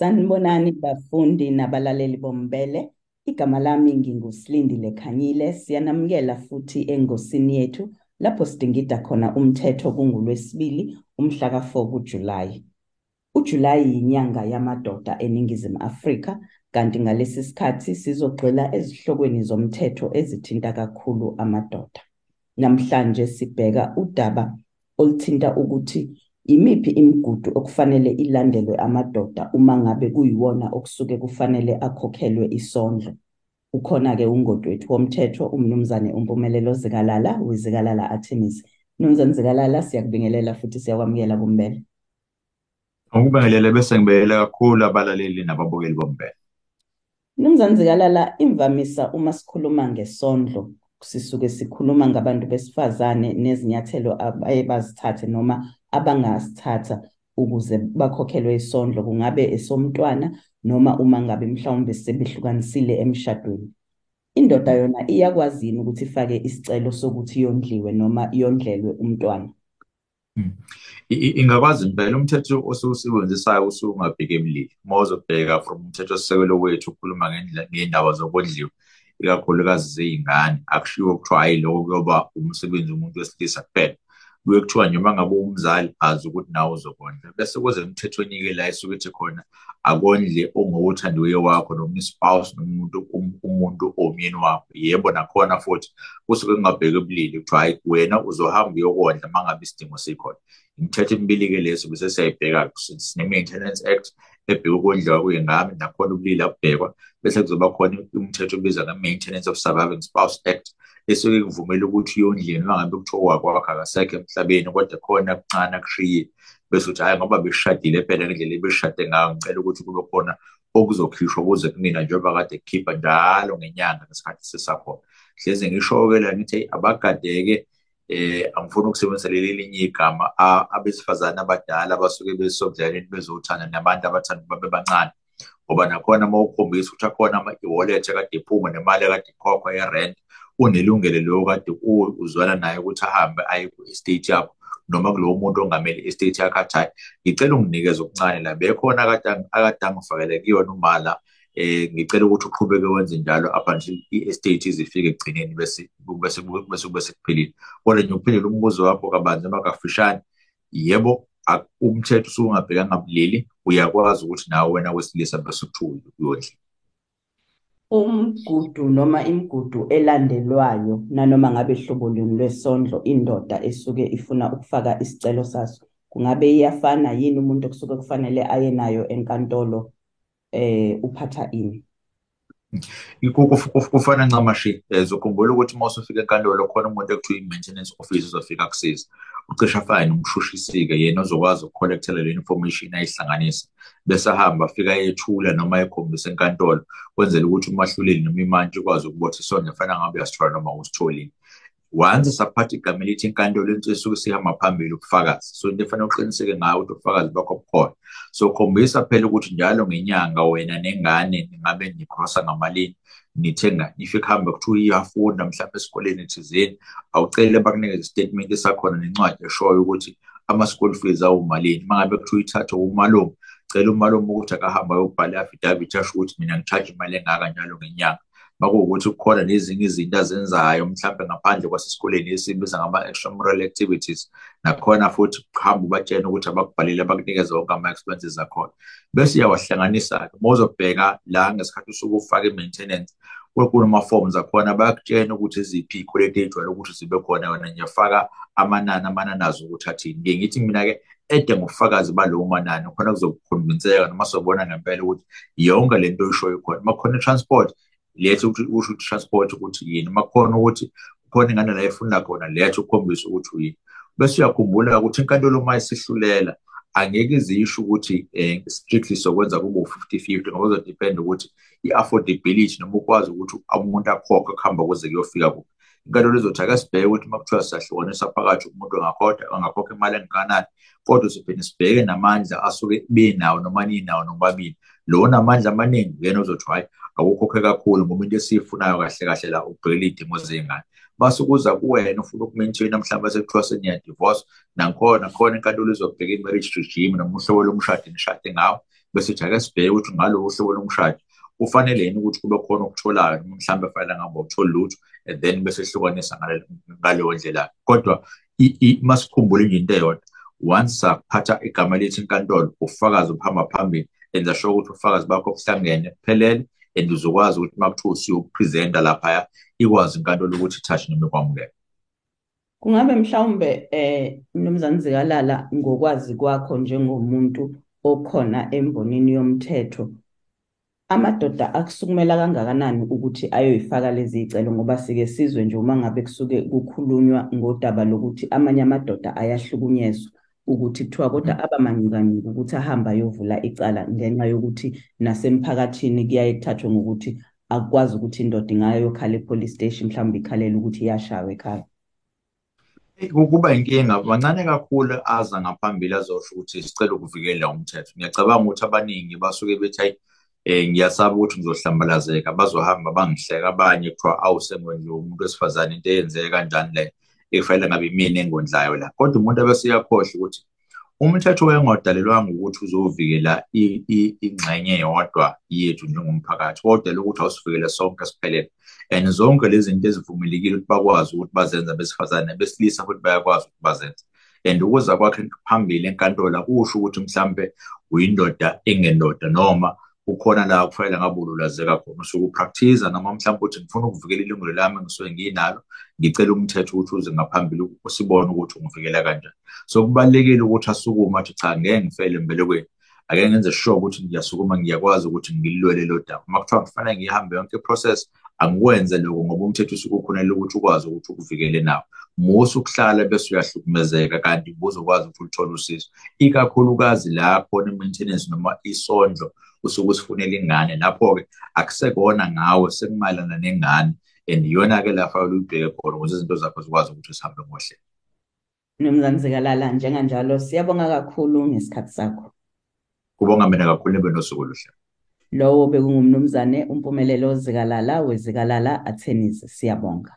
Sanibonani bafundi nabalaleli bombele. Igama lami nginguSilindile Khanyile. Siyanamukela futhi engosini yethu lapho sidingida khona umthetho kungulwesibili umhla ka4 kuJulayi. UJulayi inyanga yamadoda eNingizimu Afrika kanti ngalesi sikhathi sizogxila ezihlokweni zomthetho ezithinta kakhulu amadoda. Namhlanje sibheka udaba oluthinta ukuthi Yimiphi imigudu okufanele ilandelwe amadoda uma ngabe kuyiwona okusuke kufanele akhokhelwe isondlo? Ukhona-ke ungoti wethu womthetho umnumzane uMpumelelo Zikalala weZikalala Attorneys. Mnumzane Zikalala siyakubingelela futhi siyakwamukela kumbele. Ngikubingelele bese ngibekela kakhulu abalaleli nababukeli bombele. Mnumzane Zikalala imvamisa uma sikhuluma ngesondlo sisuke sikhuluma ngabantu besifazane nezinyathelo abaye bazithathe noma abangasithatha ukuze bakhokhelwe isondlo kungabe esomntwana noma uma ngabe mhlawumbe sebehlukanisile emshadweni. Indoda yona iyakwazi yini ukuthi ifake isicelo sokuthi yondliwe noma yondlelwe umntwana? Ingakwazi impela umthetho osuwusebenzisayo usuke ungabheki emlili. Uma uzobheka from umthethosisekelo wethu ukhuluma ngey'ndaba zokondliwa ikakhulukazi zey'ngane akushiwo kuthiwa hhayi lokho kuyoba umsebenzi womuntu wesilisa kuphela. Kuye kuthiwa noma ngabe umzali azi ukuthi nawe uzokondla. Bese kuze emthethweni-ke la esuke ethi khona akondle ongowothandiweyo wakho noma ispouse noma umuntu umuntu omyeni wakho. Yebo nakhona futhi kusuke kungabheki ubulili kuthiwa hhayi wena uzohamba uyokondla uma ngabe isidingo sikhona. Imithetho emibili-ke leso bese siyayibheka sine-maintenance act ebheka ukondliwa kwey'ngane nakhona ubulili abubhekwa bese kuzoba khona umthetho obizwa nge-maintenance of surviving spouse act esuke kuvumela ukuthi uyondliwe noma ngabe kuthiwa kwakho akasekho emhlabeni kodwa khona kuncane akushiye. Bese uthi hhayi ngoba besishadile phela ngendlela ebesishade ngayo ngicela ukuthi kube khona okuzokhishwa kuze kunina njengoba kade kukhipha njalo ngenyanga ngesikhathi sisakhona. Hleze ngisho-ke la ngithi abagade-ke eh angifuni ukusebenzisa leli linye igama. Abesifazane abadala abasuke besondleleni bezothanda nabantu abathanda babe bancane ngoba nakhona uma ukhombisa ukuthi akhona ama-e-wallet kade iphuma nemali kade ikhokhwa ye-rent unelungelo leyo kade uzwana naye ukuthi ahambe aye ku-estate yakho noma kulowo muntu ongamele i-estate yakho athi hayi ngicela unginikeze okuncane la bekhona akade angifakele kuyona umala eh ngicela ukuthi uqhubeke wenze njalo up until i-estate izifike ekugcineni bese bese bese bese kuphelile. Kodwa nje uphendula umbuzo wakho kabanzi noma kafishane. Yebo umthetho usuke ungabhekanga bulili. Uyakwazi ukuthi nawe wena wesilisa bese kuthiwa uyondla. Umgudu noma imigudu elandelwayo nanoma ngabe hlobo luni lwesondlo indoda esuke ifuna ukufaka isicelo saso kungabe iyafana yini umuntu okusuke kufanele aye nayo enkantolo? Eh uphatha ini. Kufana ncamashi zokhumbula ukuthi uma usufika enkantolo khona umuntu ekuthiwa i-maintenance office uzofika kusiza ucishe afane nomshushisi-ke yena ozokwazi ukukholekthela le information ayihlanganisa. Bese ahamba afika yethula noma ekhombisa enkantolo kwenzela ukuthi umahluleli noma imantshi ukwazi ukubotha isondlo efana ngabe uyasithola noma usitholile. Once saphatha igama elithi inkantolo into esuke sihamba phambili ubufakazi so into efanele uqiniseke ngayo ukuthi ubufakazi bakho bukhona. So khombisa phela ukuthi njalo ngenyanga wena nengane ningabe nikhosa ngamalini nithenga if kuhambe kuthiwa iyafunda mhlawumbe esikoleni thizeni awucele bakunikeze isitatimenti sakhona nencwadi eshoyo ukuthi ama-school fees awumalini. Uma ngabe kuthiwa ithathwe umalume cela umalume ukuthi akahamba ayobhala i-affidavit asho ukuthi mina ngithathe imali engaka njalo ngenyanga. Makuwukuthi kukhona nezinye izinto azenzayo mhlawumbe ngaphandle kwasesikoleni esibiza ngama-extramural activities nakhona futhi kuhamba ubatshena ukuthi abakubhalile bakunikeze wonke ama-expenses akhona. Bese iyawahlanganisa-ke uma uzobheka la ngesikhathi usuke ufaka i-maintenance kunama-forms akhona bayakutshena ukuthi eziphi iy'kweletu ey'jwayele ukuthi zibe khona wena ngiyafaka amanani amanani azo ukuthi athini. Ngiye ngithi mina-ke ede ngobufakazi balowo manani khona kuzokhonvinseka noma sobona ngempela ukuthi yonke le nto oyishoyo khona. Uma kukhona i-transport lethe ukuthi usho ukuthi transport ukuthi yini. Makhona ukuthi khona ingane la efuna khona lethe ukukhombisa ukuthi uyini. Bese uyakhumbula ukuthi inkantolo uma isihlulela angeke izisho ukuthi eh strictly sokwenza kube u50-50 ngoba uzodepend ukuthi i-affordability noma ukwazi ukuthi umuntu akhokhe kuhamba kuze kuyofika kuphi. Inkantolo izothi ake sibheke ukuthi uma kuthiwa siyahlukanisa phakathi umuntu angakhokha angakhokha imali engakanani kodwa siphinde sibheke namandla asuke benawo noma ninawo nobabili. Lo namandla amaningi yena uzothi hayi awukhokhe kakhulu ngoba into esiyifunayo kahle kahle la ubhekela iy'dingo zey'ngane. Base kuza kuwena ufuna uku-maintain-a mhlawumbe sekuthiwa seniya-divorce nakhona khona inkantolo izobheka i-marriage regime noma uhlobo lomshado nishade ngawo bese ithi ake sibheke ukuthi ngalolu hlobo lomshado kufanele yini ukuthi kube khona okutholayo noma mhlawumbe fanele ngabe awutholi lutho and then bese sihlukanisa ngaleyo ndlela. Kodwa masikhumbule nje into eyodwa once saphatha igama lethu inkantolo ufakazi uphamba phambili enza sure ukuthi ubufakazi bakho buhlangene kuphelele and uzokwazi ukuthi uma kuthiwa usuyopresenta laphaya ikwazi inkantolo ukuthi ithathe noma ikwamukele. Kungabe mhlawumbe eh mnumzane Zikalala ngokwazi kwakho njengomuntu okhona embonini yomthetho amadoda akusukumela kangakanani ukuthi ayoyifaka lezi icelo ngoba sike sizwe nje uma ngabe kusuke kukhulunywa ngodaba lokuthi amanye amadoda ayahlukunyezwa. Ukuthi kuthiwa kodwa abamanyukanyuka ukuthi ahambe ayovula icala ngenxa yokuthi nasemphakathini kuyaye kuthathwe ngokuthi akukwazi ukuthi indoda ingayokhala e-police station mhlawumbe ikhalela ukuthi iyashawa ekhaya. Kuba inkinga. Bancane kakhulu aza ngaphambili azosho ukuthi sicela ukuvikela umthetho. Ngiyacabanga ukuthi abaningi basuke bethi hayi um ngiyasaba ukuthi ngizohlambalazeka bazohamba bangihleka abanye kuthiwa awu sengwenje umuntu wesifazane into eyenzeke kanjani le? Ekufanele ngabe imina engondlayo la. Kodwa umuntu abese uyakhohlwa ukuthi umthetho wayengadalelwanga ukuthi uzovikela ingxenye yodwa yethu njengomphakathi kodwa ukuthi awusivikele sonke siphelele. And zonke lezi zinto ezivumelekile ukuthi bakwazi ukuthi bazenze besifazane besilisa futhi bayakwazi ukuthi bazenze. And ukuza kwakhe phambili enkantolo akusho ukuthi mhlambe uyindoda engendoda noma kukhona la kufanele ngabe ululazeka khona. Usuke upractice noma mhlawumbe uthi ngifuna ukuvikela ilungelo lami ngisuke nginalo ngicela umthetho ukuthi uze ngaphambili usibone ukuthi ungivikela kanjani. So kubalulekile ukuthi asukume athi cha ngeke ngifele mbelekweni ake ngenze sure ukuthi ngiyasukuma ngiyakwazi ukuthi ngililwele lo daba. Uma kuthiwa kufanele ngihambe yonke iprocess angikwenze lokho ngoba umthetho usuke ukhonela ukuthi ukwazi ukuthi ukuvikele nawo. Musa ukuhlala bese uyahlukumezeka kanti buzokwazi ukuthi ulithole usizo. Ikakhulukazi la khona i-maintenance noma isondlo usuke usifunela ingane lapho-ke akusekona ngawe sekumayelana nengane and iyona-ke la fanele uyibheke khona ukuze izinto zakho zikwazi ukuthi zihambe ngohlelo Mnumzane Zikalala njenganjalo siyabonga kakhulu ngesikhathi sakho. Kubonga mina kakhulu nibe nosuku oluhle. Lowo bekungumnumzane umpumelelo Zikalala wezikalala attorneys siyabonga.